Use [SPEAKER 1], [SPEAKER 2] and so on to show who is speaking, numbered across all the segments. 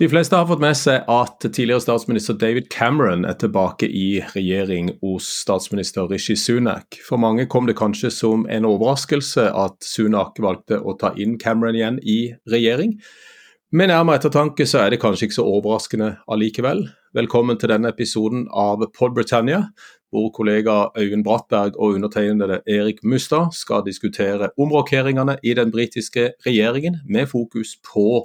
[SPEAKER 1] De fleste har fått med seg at tidligere statsminister David Cameron er tilbake i regjering hos statsminister Rishi Sunak. For mange kom det kanskje som en overraskelse at Sunak valgte å ta inn Cameron igjen i regjering. Med nærmere ettertanke så er det kanskje ikke så overraskende allikevel. Velkommen til denne episoden av Pod Britannia, hvor kollega Øyvind Brattberg og undertegnede Erik Mustad skal diskutere omrokeringene i den britiske regjeringen, med fokus på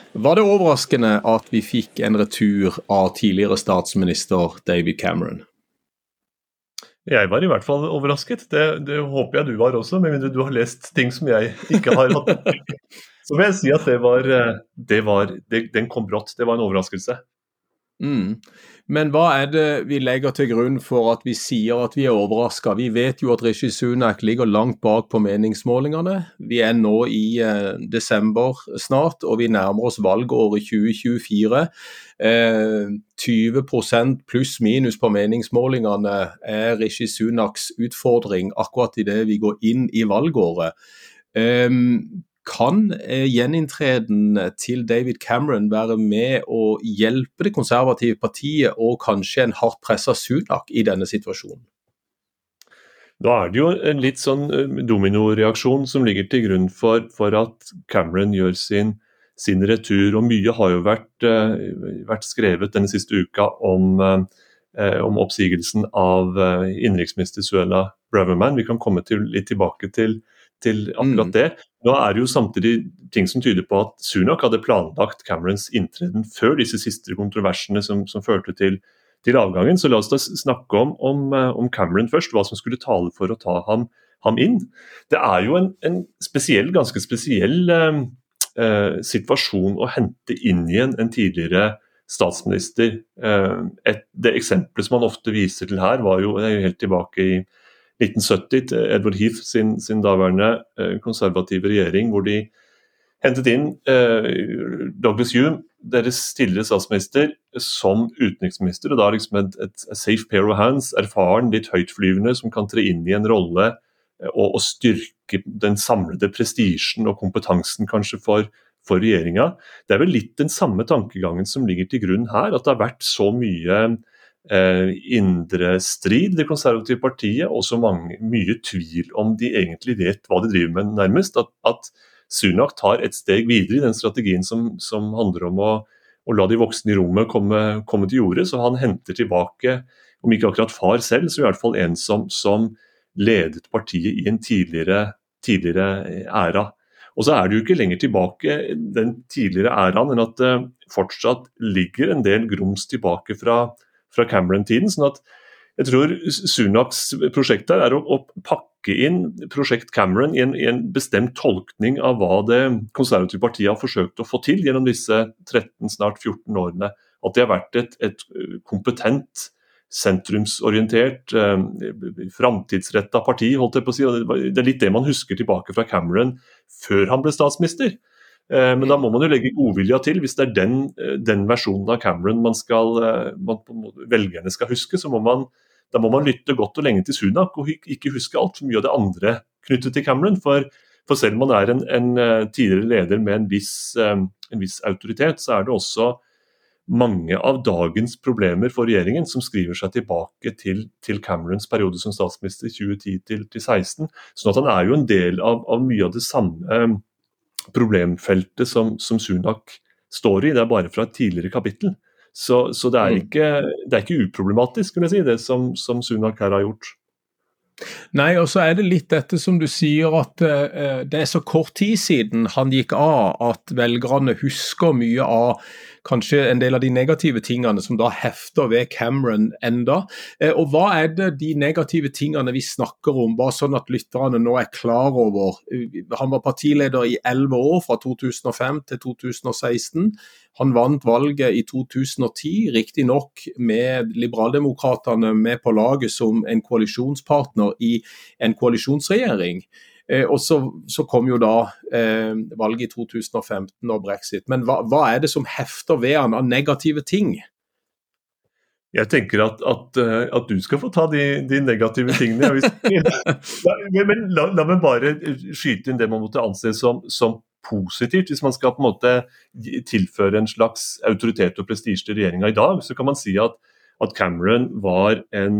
[SPEAKER 1] var det overraskende at vi fikk en retur av tidligere statsminister David Cameron?
[SPEAKER 2] Jeg var i hvert fall overrasket. Det, det håper jeg du var også, med mindre du har lest ting som jeg ikke har hatt. Så vil jeg si at det var, eh, det var det, Den kom brått. Det var en overraskelse.
[SPEAKER 1] Mm. Men hva er det vi legger til grunn for at vi sier at vi er overraska? Vi vet jo at Rishi Sunak ligger langt bak på meningsmålingene. Vi er nå i eh, desember snart, og vi nærmer oss valgåret 2024. Eh, 20% pluss minus på meningsmålingene er Rishi Sunaks utfordring akkurat idet vi går inn i valgåret. Eh, kan eh, gjeninntreden til David Cameron være med å hjelpe det konservative partiet og kanskje en hardt pressa Sunak i denne situasjonen?
[SPEAKER 2] Da er det jo en litt sånn eh, dominoreaksjon som ligger til grunn for, for at Cameron gjør sin, sin, retur. og Mye har jo vært, uh, vært skrevet denne siste uka om, om oppsigelsen av innenriksminister Suella Braverman. Vi kan komme til, litt tilbake til, til akkurat mm. det. Nå er det jo samtidig ting som tyder på at Sunak hadde planlagt Camerons inntreden før disse siste kontroversene som, som førte til, til, avgangen. Så la oss da snakke om, om, eh, om, Cameron først, hva som skulle tale for å ta ham, ham inn. Det er jo en, en spesiell, ganske spesiell eh, eh, situasjon å hente inn igjen en tidligere statsminister. Eh, et, det eksempelet som han ofte viser til her, var jo, jo helt tilbake i 1970 til Edward Heath sin, sin daværende eh, konservative regjering, hvor de hentet inn eh, Douglas Hume, deres tidligere statsminister, som utenriksminister. og Da liksom et, et, safe pair of hands, erfaren, litt høytflyvende, som kan tre inn i en rolle eh, og, og, styrke den samlede prestisjen og kompetansen kanskje for, for. Det er vel litt den samme tankegangen som ligger til grunn her. At det har vært så mye indre strid, det konservative partiet, og så mye tvil om de egentlig vet hva de driver med, nærmest. At, at Sunak tar et steg videre i den strategien som, som handler om å, å, la de voksne i rommet komme, komme til jorde. Så han henter tilbake, om ikke akkurat far selv, så i hvert fall en som, som ledet partiet i en tidligere, tidligere æra. Og så er det jo ikke lenger tilbake den tidligere æraen enn at det fortsatt ligger en del grums tilbake fra fra Cameron-tiden. sånn at jeg tror Sunaks prosjekt der er å, å, pakke inn prosjekt Cameron i en, i en, bestemt tolkning av hva det konservative partiet har forsøkt å få til gjennom disse 13, snart 14 årene. At det har vært et, et kompetent, sentrumsorientert, eh, framtidsretta parti. holdt jeg på å si. Det er litt det man husker tilbake fra Cameron før han ble statsminister. Eh, men da må man jo legge godvilja til. Hvis det er den, eh, den versjonen av Cameron man skal, eh, man, velgerne skal huske, så må man, da må man lytte godt og lenge til Sunak og ikke huske altfor mye av det andre knyttet til Cameron. For, for selv om man er en, en, tidligere leder med en viss, en viss, autoritet, så er det også mange av dagens problemer for regjeringen som skriver seg tilbake til, til Camerons periode som statsminister 2010 til, til 2016. Sånn at han er jo en del av, av mye av det samme problemfeltet som, som, Sunak står i. Det er bare fra et tidligere kapittel. Så, så det, er mm. ikke, det, er ikke, uproblematisk, vil jeg si, det som, som Sunak her har gjort.
[SPEAKER 1] Nei, og så er det litt dette som du sier, at uh, det er så kort tid siden han gikk av at velgerne husker mye av kanskje en del av de negative tingene som da hefter ved Cameron enda. Eh, og hva er det de negative tingene vi snakker om, bare sånn at lytterne nå er klar over? Han var partileder i elleve år, fra 2005 til 2016. Han vant valget i 2010, riktignok med Liberaldemokratene med på laget som en koalisjonspartner i en koalisjonsregjering. Eh, og så, så, kom jo da eh, valget i 2015 og brexit. Men hva, hva, er det som hefter ved han av negative ting?
[SPEAKER 2] Jeg tenker at, at, eh, at, du skal få ta de, de negative tingene. men la, la, meg bare skyte inn det man måtte anse som, som, positivt. Hvis man skal på en måte tilføre en slags autoritet og prestisje til regjeringa i dag, så kan man si at, at Cameron var en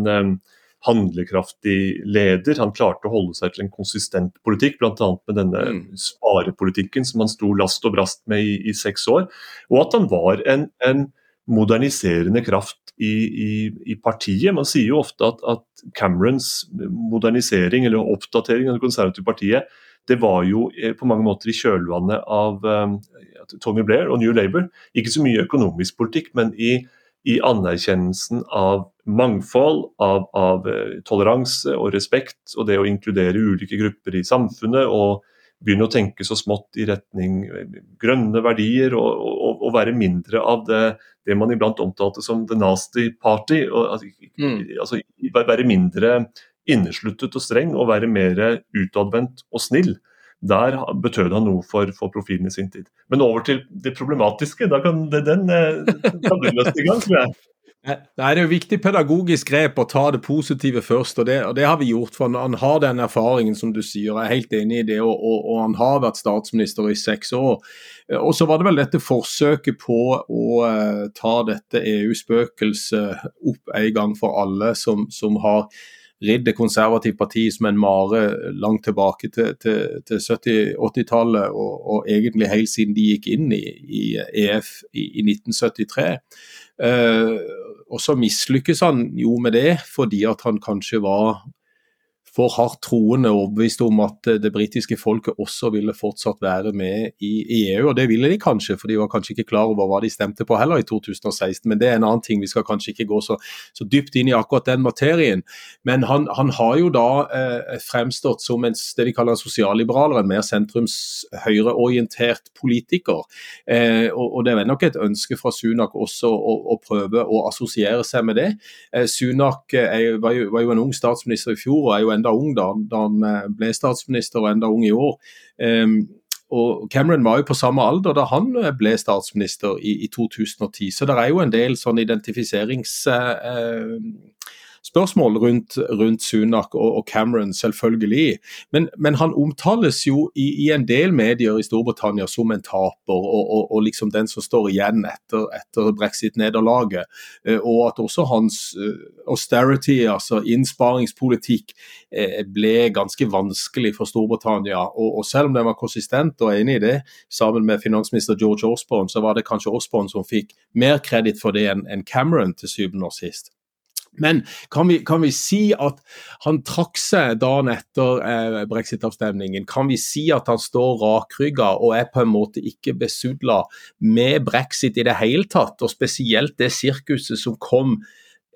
[SPEAKER 2] handlekraftig leder. Han klarte å holde seg til en konsistent politikk, bl.a. med denne mm. sparepolitikken som han sto last og brast med i, i seks år. Og at han var en, en moderniserende kraft i, i, i, partiet. Man sier jo ofte at, at, Camerons modernisering eller oppdatering av det konservative partiet det var jo eh, på mange måter i kjølvannet av um, Tony Blair og New Labour. Ikke så mye økonomisk politikk, men i i anerkjennelsen av mangfold, av, av, eh, toleranse og respekt, og det å inkludere ulike grupper i samfunnet. og Begynne å tenke så smått i retning eh, grønne verdier, og, og, og være mindre av det, det, man iblant omtalte som the nasty party. Og, altså, mm. altså, være mindre innesluttet og streng, og være mer utadvendt og snill der betød han noe for, for, profilen i sin tid. Men over til det problematiske. Da kan det, den eh, kan du i gang, tror jeg.
[SPEAKER 1] Det er jo viktig pedagogisk grep å ta det positive først, og det, og det, har vi gjort. for Han har den erfaringen, som du sier, jeg er helt enig i det, og, og, og han har vært statsminister i seks år. Og Så var det vel dette forsøket på å uh, ta dette EU-spøkelset opp en gang for alle, som, som har ridd det konservative partiet som en mare langt tilbake til, til, til 70-80-tallet, og, og, egentlig helt siden de gikk inn i, i EF i, i 1973. Uh, og så mislykkes han jo med det, fordi at han kanskje var for hardt troende overbevist om at eh, det britiske folket også ville fortsatt være med i, i, EU. Og det ville de kanskje, for de var kanskje ikke klar over hva de stemte på heller i 2016. Men det er en annen ting, vi skal kanskje ikke gå så, så dypt inn i akkurat den materien. Men han, han har jo da eh, fremstått som en, det vi kaller en sosialliberaler, en mer sentrums-høyreorientert politiker. Eh, og, og, det er nok et ønske fra Sunak også å, å prøve å assosiere seg med det. Eh, Sunak eh, var, jo, var jo en ung statsminister i fjor og er jo en enda ung da, da han eh, ble statsminister, og enda ung i år. Um, og Cameron var jo på samme alder da han eh, ble statsminister i, i 2010, så det er jo en del sånn identifiserings... Uh, spørsmål rundt, rundt Sunak og, og, Cameron, selvfølgelig. Men, men han omtales jo i, i, en del medier i Storbritannia som en taper, og, og, og liksom den som står igjen etter, etter brexit-nederlaget. Eh, og at også hans uh, austerity, altså innsparingspolitikk, eh, ble ganske vanskelig for Storbritannia. Og, selv om den var konsistent og enig i det, sammen med finansminister George Osborne, så var det kanskje Osborne som fikk mer kreditt for det enn en Cameron til syvende og sist. Men kan vi, kan vi, si at han trakk seg dagen etter eh, brexit-avstemningen? Kan vi si at han står rakrygga og er på en måte ikke besudla med brexit i det hele tatt? Og spesielt det sirkuset som kom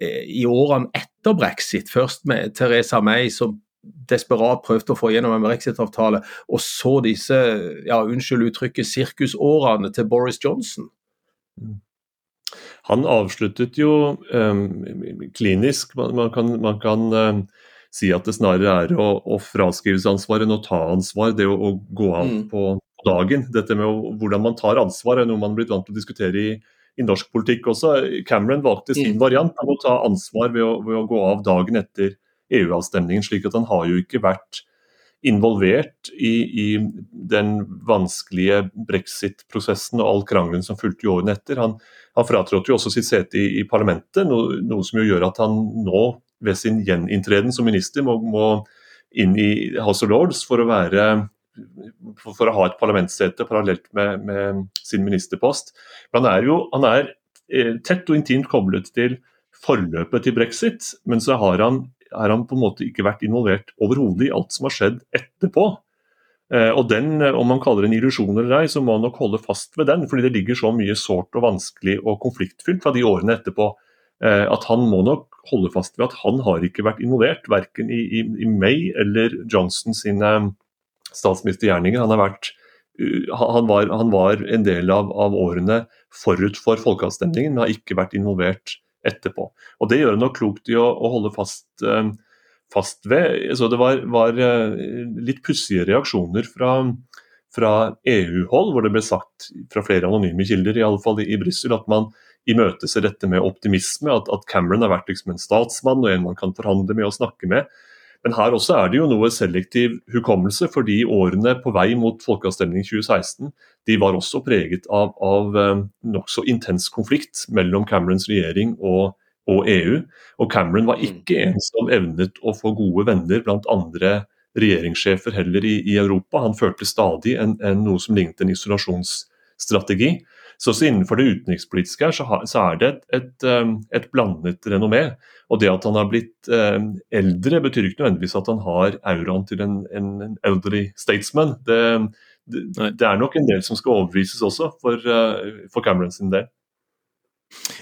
[SPEAKER 1] eh, i årene etter brexit. Først med Teresa May som desperat prøvde å få gjennom en brexit-avtale, og så disse, ja, unnskyld uttrykket, sirkusårene til Boris Johnson. Mm.
[SPEAKER 2] Han avsluttet jo um, klinisk. Man, man, kan, man kan um, si at det snarere er å, å fraskrive seg ansvar enn å ta ansvar. Det å, å gå av mm. på dagen. Dette med å, hvordan man tar ansvar er noe man har blitt vant til å diskutere i, i norsk politikk også. Cameron valgte sin mm. variant av å ta ansvar ved å, ved å gå av dagen etter EU-avstemningen, slik at han har jo ikke vært involvert i, i den vanskelige brexit-prosessen og all krangelen som fulgte i årene etter. Han, han fratrådte jo også sitt sete i, i parlamentet, noe, noe, som jo gjør at han nå ved sin gjeninntreden som minister må, må inn i House of Lords for å være for, å ha et parlamentssete parallelt med, med, sin ministerpost. Men han er jo han er eh, tett og intimt koblet til forløpet til brexit, men så har han har han på en måte ikke vært involvert overhodet i alt som har skjedd etterpå. Eh, og den, eh, Om man kaller det en illusjon eller ei, så må man nok holde fast ved den. fordi det ligger så mye sårt og vanskelig og konfliktfylt fra de årene etterpå. Eh, at han må nok holde fast ved at han har ikke vært involvert verken i, i, i May eller Johnson sine statsministergjerninger. Han, vært, han, var, han var en del av, av, årene forut for folkeavstemningen, men har ikke vært involvert etterpå. Og Det gjør det nok klokt i å, å holde fast uh, fast ved. Så det var, var eh, litt pussige reaksjoner fra, fra EU-hold, hvor det ble sagt fra flere anonyme kilder, i alle fall i, i Brussel, at man imøteser dette med optimisme. At, at, Cameron har vært liksom en statsmann og en man kan forhandle med og snakke med. Men her også er det jo noe selektiv hukommelse, fordi årene på vei mot folkeavstemning 2016 de var også preget av, av eh, nokså intens konflikt mellom Camerons regjering og og EU. Og Cameron var ikke en som evnet å få gode venner blant andre regjeringssjefer heller i, i Europa. Han førte stadig en, en, noe som lignet en isolasjonsstrategi. Så, også innenfor det utenrikspolitiske her, så, ha, så er det et, et, um, et, blandet renommé. Og det at han har blitt um, eldre, betyr ikke nødvendigvis at han har auraen til en, en, en elderly statesman. Det, det, det, er nok en del som skal overbevises også, for, uh, for Cameron sin del.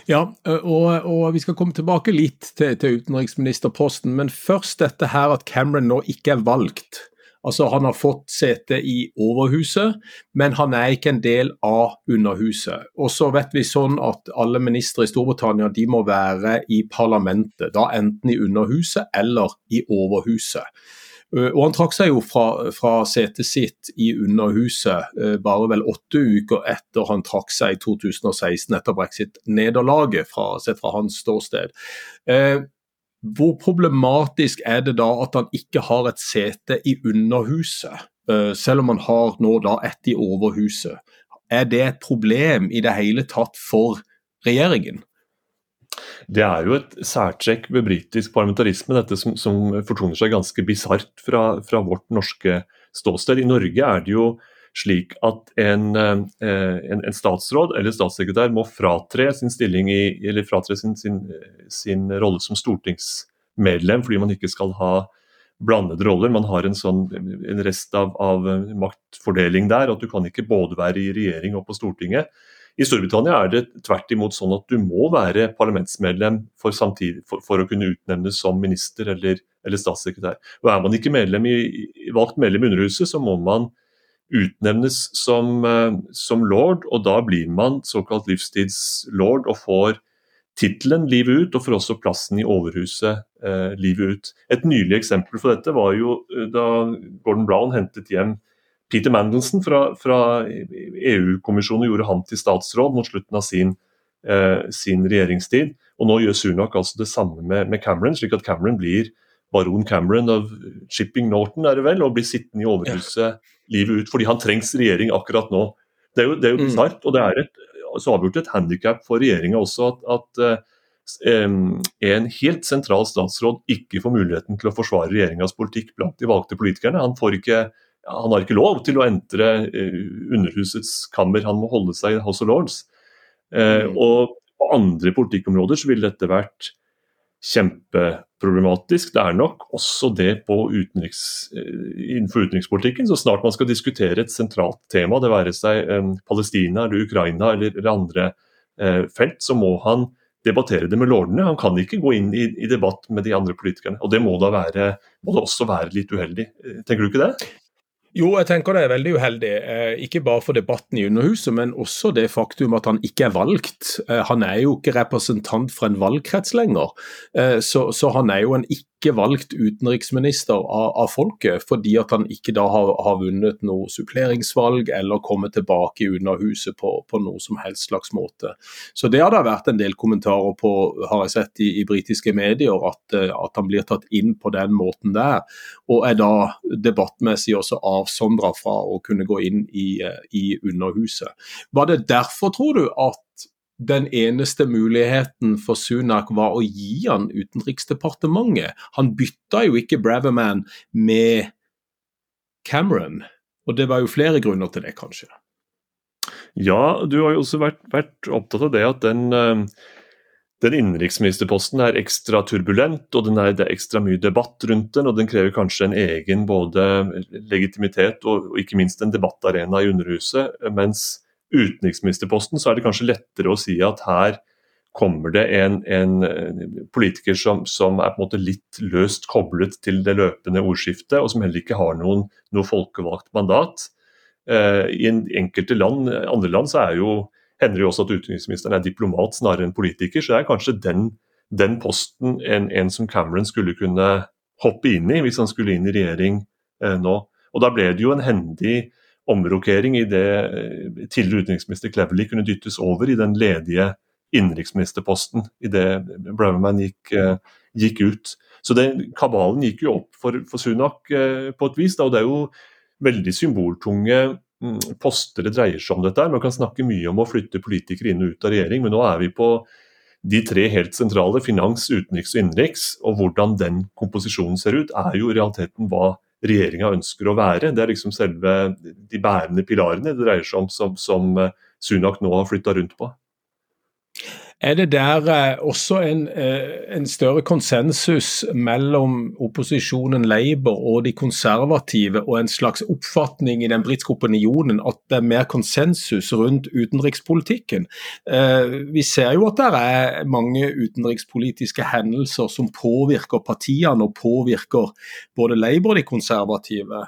[SPEAKER 1] Ja, og, og, vi skal komme tilbake litt til, til, utenriksministerposten, men først dette her at Cameron nå ikke er valgt. Altså Han har fått sete i Overhuset, men han er ikke en del av Underhuset. Og så vet vi sånn at alle ministre i Storbritannia de må være i parlamentet, da enten i Underhuset eller i Overhuset. Eh, og Han trakk seg jo fra, fra setet sitt i Underhuset eh, bare vel åtte uker etter han trakk seg i 2016 etter brexit-nederlaget, sett fra hans ståsted. Eh, hvor problematisk er det da at han ikke har et sete i Underhuset, selv om han har nå da ett i Overhuset? Er det et problem i det hele tatt for regjeringen?
[SPEAKER 2] Det er jo et særtrekk ved britisk parlamentarisme, dette som, som fortoner seg ganske bisart fra, fra, vårt norske ståsted. I Norge er det jo slik at en, eh, en, en statsråd eller statssekretær må fratre sin stilling i, eller fratre sin, sin, sin rolle som stortingsmedlem fordi man ikke skal ha blandede roller. Man har en, sånn, en rest av, av maktfordeling der, at du kan ikke både være i regjering og på Stortinget. I Storbritannia er det tvert imot sånn at du må være parlamentsmedlem for, samtidig, for, for å kunne utnevnes som minister eller, eller, statssekretær. Og Er man ikke medlem i, valgt medlem i Underhuset, så må man utnevnes som, uh, som lord, og da blir man såkalt livstidslord og får tittelen livet ut, og får også plassen i Overhuset eh, livet ut. Et nylig eksempel for dette var jo uh, da Gordon Brown hentet hjem Peter Mandelson fra, fra EU-kommisjonen gjorde han til statsråd mot slutten av sin, eh, sin, regjeringstid. Og nå gjør Sunak altså det samme med, med, Cameron, slik at Cameron blir baron Cameron av Shipping Norton, er det vel, og blir sittende i overhuset ja. livet ut. Fordi han trengs regjering akkurat nå. Det er jo, det er jo mm. og det er et, så avgjort et handikap for regjeringa også at, at um, en helt sentral statsråd ikke får muligheten til å forsvare regjeringas politikk blant de valgte politikerne. Han får ikke han har ikke lov til å entre uh, Underhusets kammer, han må holde seg i House of Lords. Uh, mm. Og på andre politikkområder så ville dette vært kjempeproblematisk. Det er nok også det utenriks, uh, innenfor utenrikspolitikken. Så snart man skal diskutere et sentralt tema, det være seg um, Palestina eller Ukraina eller, eller andre felt, så må han debattere det med lordene. Han kan ikke gå inn i, i, debatt med de andre politikerne. Og det må da være, må da også være litt uheldig. Tenker du ikke det?
[SPEAKER 1] Jo, jeg tenker det er veldig uheldig. Eh, ikke bare for debatten i Underhuset, men også det faktum at han ikke er valgt. Eh, han er jo ikke representant for en valgkrets lenger, eh, så, så han er jo en ikke ikke valgt utenriksminister av, av, folket, fordi at han ikke da har, har, vunnet noe suppleringsvalg eller kommet tilbake i Underhuset på, på noe som helst slags måte. Så Det har det vært en del kommentarer på, har jeg sett i, i britiske medier, at, eh, at, han blir tatt inn på den måten der. Og er da debattmessig også avsondra fra å kunne gå inn i, eh, i Underhuset. Var det derfor, tror du, at den eneste muligheten for Sunak var å gi han Utenriksdepartementet. Han bytta jo ikke Braverman med Cameron, og det var jo flere grunner til det, kanskje.
[SPEAKER 2] Ja, du har jo også vært, vært opptatt av det at den, eh, den innenriksministerposten er ekstra turbulent, og er, det er ekstra mye debatt rundt den. Og den krever kanskje en egen både legitimitet og, og ikke minst en debattarena i Underhuset. Mens utenriksministerposten så er det kanskje lettere å si at her kommer det en, en politiker som, som, er på en måte litt løst koblet til det løpende ordskiftet, og som heller ikke har noen, noe folkevalgt mandat. Eh, I en enkelte land, andre land så er jo hender det jo også at utenriksministeren er diplomat snarere enn politiker, så det er kanskje den, den posten en, en, som Cameron skulle kunne hoppe inn i hvis han skulle inn i regjering eh, nå. Og Da ble det jo en hendig omrokering i det eh, tidligere utenriksminister Cleverly kunne dyttes over i den ledige innenriksministerposten idet Braverman gikk, eh, gikk, ut. Så den kabalen gikk jo opp for, for Sunak eh, på et vis. Da, og Det er jo veldig symboltunge Mm, poster det dreier seg om dette. Man kan snakke mye om å flytte politikere inn og ut av regjering, men nå er vi på de tre helt sentrale, finans, utenriks og innenriks. Og hvordan den komposisjonen ser ut, er jo i realiteten hva regjeringa ønsker å være. Det er liksom selve de bærende pilarene det dreier seg om, som, som eh, Sunak nå har flytta rundt på.
[SPEAKER 1] Er det der eh, også en, eh, en, større konsensus mellom opposisjonen Labour og de konservative, og en slags oppfatning i den britiske opinionen at det er mer konsensus rundt utenrikspolitikken? Eh, vi ser jo at det er mange utenrikspolitiske hendelser som påvirker partiene og påvirker både Labour og de konservative.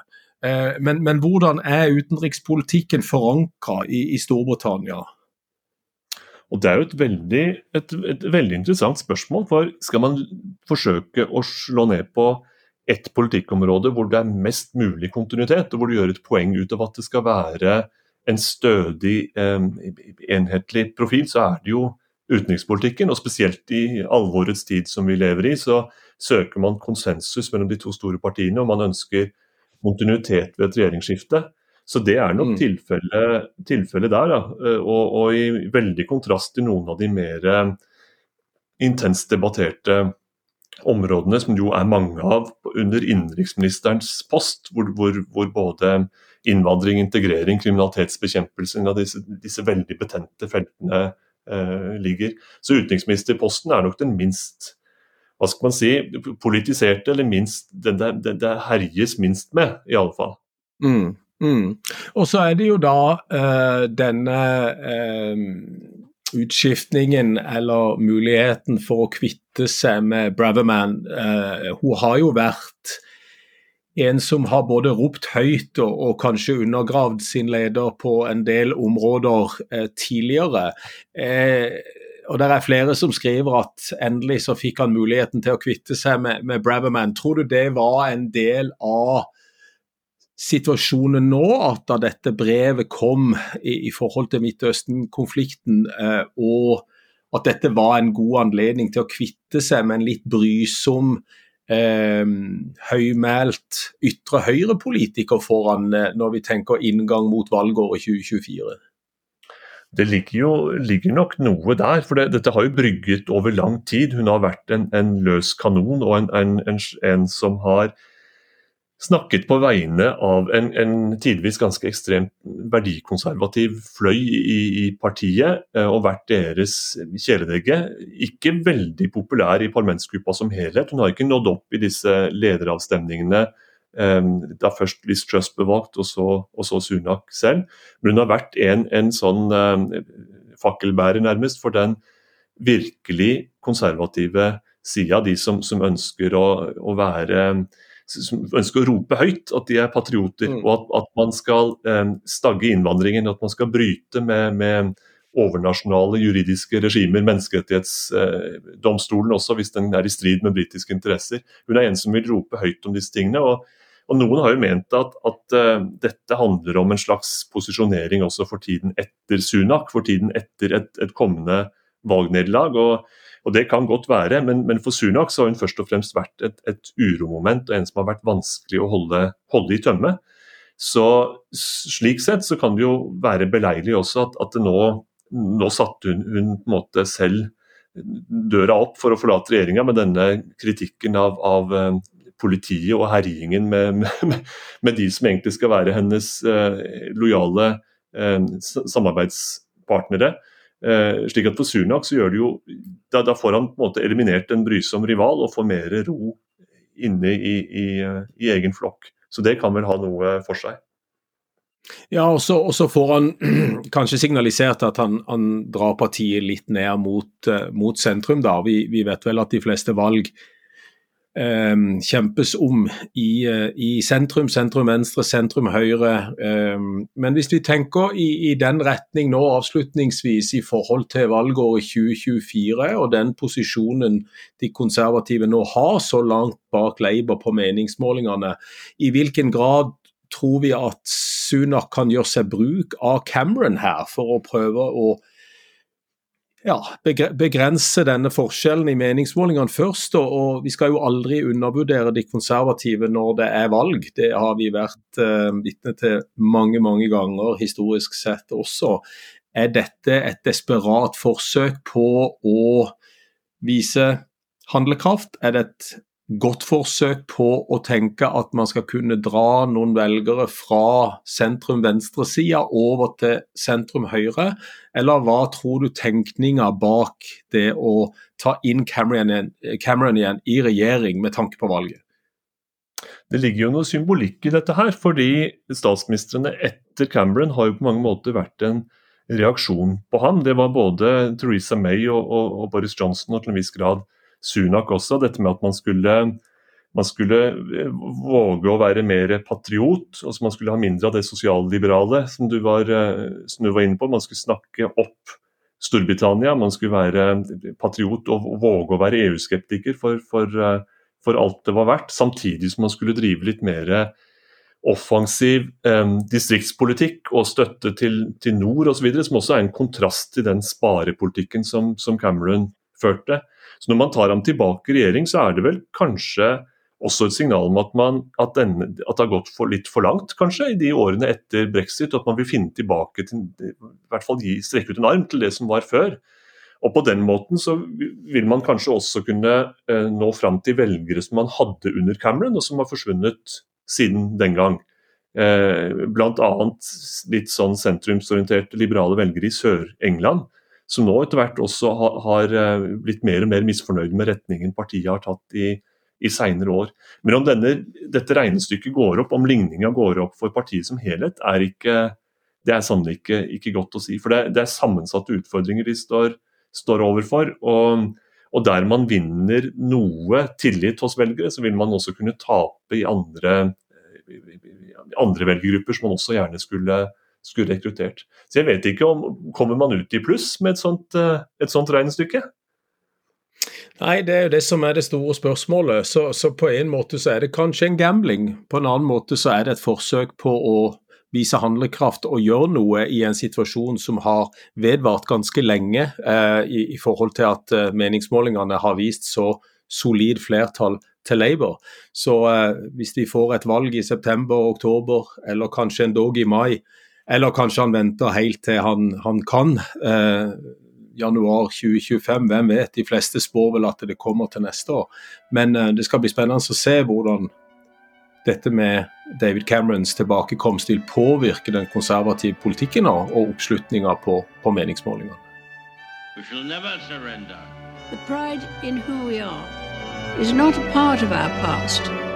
[SPEAKER 1] Men, men hvordan er utenrikspolitikken forankra i, i Storbritannia?
[SPEAKER 2] Og Det er jo et veldig, et, et veldig, interessant spørsmål. for Skal man forsøke å slå ned på ett politikkområde hvor det er mest mulig kontinuitet, og hvor du gjør et poeng ut av at det skal være en stødig, eh, enhetlig profil, så er det jo utenrikspolitikken. Og spesielt i alvorets tid som vi lever i, så søker man konsensus mellom de to store partiene, og man ønsker kontinuitet ved et regjeringsskifte. Så det er nok mm. tilfellet tilfelle der. Ja. Eh, og, og, i veldig kontrast til noen av de mer eh, intenst debatterte områdene, som jo er mange av under innenriksministerens post, hvor, hvor, hvor, både innvandring, integrering, kriminalitetsbekjempelse av disse, disse, veldig betente feltene eh, ligger. Så utenriksministerposten er nok den minst hva skal man si, politiserte, eller minst, det, det, herjes minst med, i alle fall.
[SPEAKER 1] Mm. Mm. Og så er det jo da uh, denne uh, utskiftningen eller muligheten for å kvitte seg med Braverman. Uh, hun har jo vært en som har både ropt høyt og, og kanskje undergravd sin leder på en del områder tidligere. og det er flere som skriver at endelig så fikk han muligheten til å kvitte seg med, med Braverman. Tror du det var en del av situasjonen nå, at da dette brevet kom i, i forhold til Midtøsten-konflikten, eh, og at dette var en god anledning til å kvitte seg med en litt brysom, eh, høymælt ytre høyre-politiker foran eh, når vi tenker inngang mot valgåret 2024?
[SPEAKER 2] Det ligger jo ligger nok noe der, for det, dette har jo brygget over lang tid. Hun har vært en, en løs kanon og en, en, en som har snakket på vegne av en, en tidvis ganske ekstremt verdikonservativ fløy i, i, partiet, eh, og vært deres kjæledegge. Ikke veldig populær i parlamentsgruppa som helhet. Hun har ikke nådd opp i disse lederavstemningene um, da først Liz Truss ble valgt, og så, og så, Sunak selv. Men hun har vært en, en sånn eh, fakkelbærer, nærmest, for den virkelig konservative sida, de som, som ønsker å, å være som ønsker å rope høyt at de er patrioter, mm. og at, at, man skal eh, stagge innvandringen. At man skal bryte med, med overnasjonale juridiske regimer, menneskerettighetsdomstolen eh, også, hvis den er i strid med britiske interesser. Hun er en som vil rope høyt om disse tingene. og, og Noen har jo ment at, at uh, dette handler om en slags posisjonering også for tiden etter Sunak, for tiden etter et, et kommende valgnederlag. og og Det kan godt være, men, men for Sunak så har hun først og fremst vært et, et uromoment og en som har vært vanskelig å holde, holde i tømme. Så Slik sett så kan det jo være beleilig også at, at nå, nå satte hun, hun, på en måte selv døra opp for å forlate regjeringa med denne kritikken av, av eh, politiet og herjingen med, med, med, de som egentlig skal være hennes eh, lojale eh, samarbeidspartnere. Eh, slik at For Sunak så gjør det jo, da, da, får han på en måte eliminert en brysom rival og får mer ro inne i, i, i egen flokk. Så det kan vel ha noe for seg.
[SPEAKER 1] Ja, og så, får han kanskje signalisert at han, han drar partiet litt ned mot, uh, mot sentrum. da. Vi, vi, vet vel at de fleste valg um, kjempes om i, uh, i, sentrum, sentrum venstre, sentrum høyre. Eh, men hvis vi tenker i, i, den retning nå avslutningsvis i forhold til valgåret 2024 og den posisjonen de konservative nå har så langt bak Labour på meningsmålingene, i hvilken grad tror vi at Sunak kan gjøre seg bruk av Cameron her for å prøve å ja, begrense denne forskjellen i meningsmålingene først. Og, og, vi skal jo aldri undervurdere de konservative når det er valg. Det har vi vært eh, vitne til mange, mange ganger historisk sett også. Er dette et desperat forsøk på å vise handlekraft? Er det et godt forsøk på å tenke at man skal kunne dra noen velgere fra sentrum venstresida over til sentrum høyre, eller hva tror du tenkninga bak det å ta inn Cameron, Cameron igjen i regjering med tanke på valget?
[SPEAKER 2] Det ligger jo noe symbolikk i dette her, fordi statsministrene etter Cameron har jo på mange måter vært en reaksjon på ham. Det var både Theresa May og, og, og Boris Johnson og til en viss grad Sunak også. Dette med at man skulle, man skulle eh, våge å være mer patriot. altså Man skulle ha mindre av det sosialliberale som du var, eh, som du var inne på. Man skulle snakke opp Storbritannia. Man skulle være patriot og våge å være EU-skeptiker for, for, eh, for, alt det var verdt. Samtidig som man skulle drive litt mer offensiv eh, distriktspolitikk og støtte til, til nord osv., som også er en kontrast til den sparepolitikken som, som Cameron førte. Så når man tar ham tilbake i regjering, så er det vel kanskje også et signal om at, man, at, den, at det har gått for, litt for langt kanskje i de årene etter brexit, og at man vil finne tilbake til i hvert fall gi, strekke ut en arm til det som var før. Og På den måten så vil man kanskje også kunne eh, nå fram til velgere som man hadde under Cameron, og som har forsvunnet siden den gang. Eh, Bl.a. litt sånn sentrumsorienterte liberale velgere i Sør-England som nå etter hvert også har, har, eh, blitt mer og mer misfornøyd med retningen partiet har tatt i, i seinere år. Men om denne, dette regnestykket går opp, om ligninga går opp for partiet som helhet, er ikke, det er sannelig ikke, ikke, godt å si. For det, det er sammensatte utfordringer de står, står overfor. og og der man vinner noe tillit hos velgere, så vil man også kunne tape i andre, andre velgergrupper som man også gjerne skulle, skulle rekruttert. Så jeg vet ikke om Kommer man ut i pluss med et sånt, eh, et sånt regnestykke?
[SPEAKER 1] Nei, det er jo det som er det store spørsmålet. Så, så, på en måte så er det kanskje en gambling. På en annen måte så er det et forsøk på å vise handlekraft og gjøre noe i en situasjon som har vedvart ganske lenge eh, i, i, forhold til at eh, meningsmålingene har vist så solid flertall til Labour. Så eh, hvis de får et valg i september, oktober eller kanskje endog i mai, eller kanskje han venter helt til han, han kan. Eh, januar 2025, hvem vet. De fleste spår vel at det kommer til neste år. Men eh, det skal bli spennende å se hvordan dette med David Camerons tilbakekomst vil påvirke den konservative politikken og oppslutninga på, på meningsmålingene.
[SPEAKER 3] We shall never surrender.
[SPEAKER 4] The pride in who we are is not a part of our past.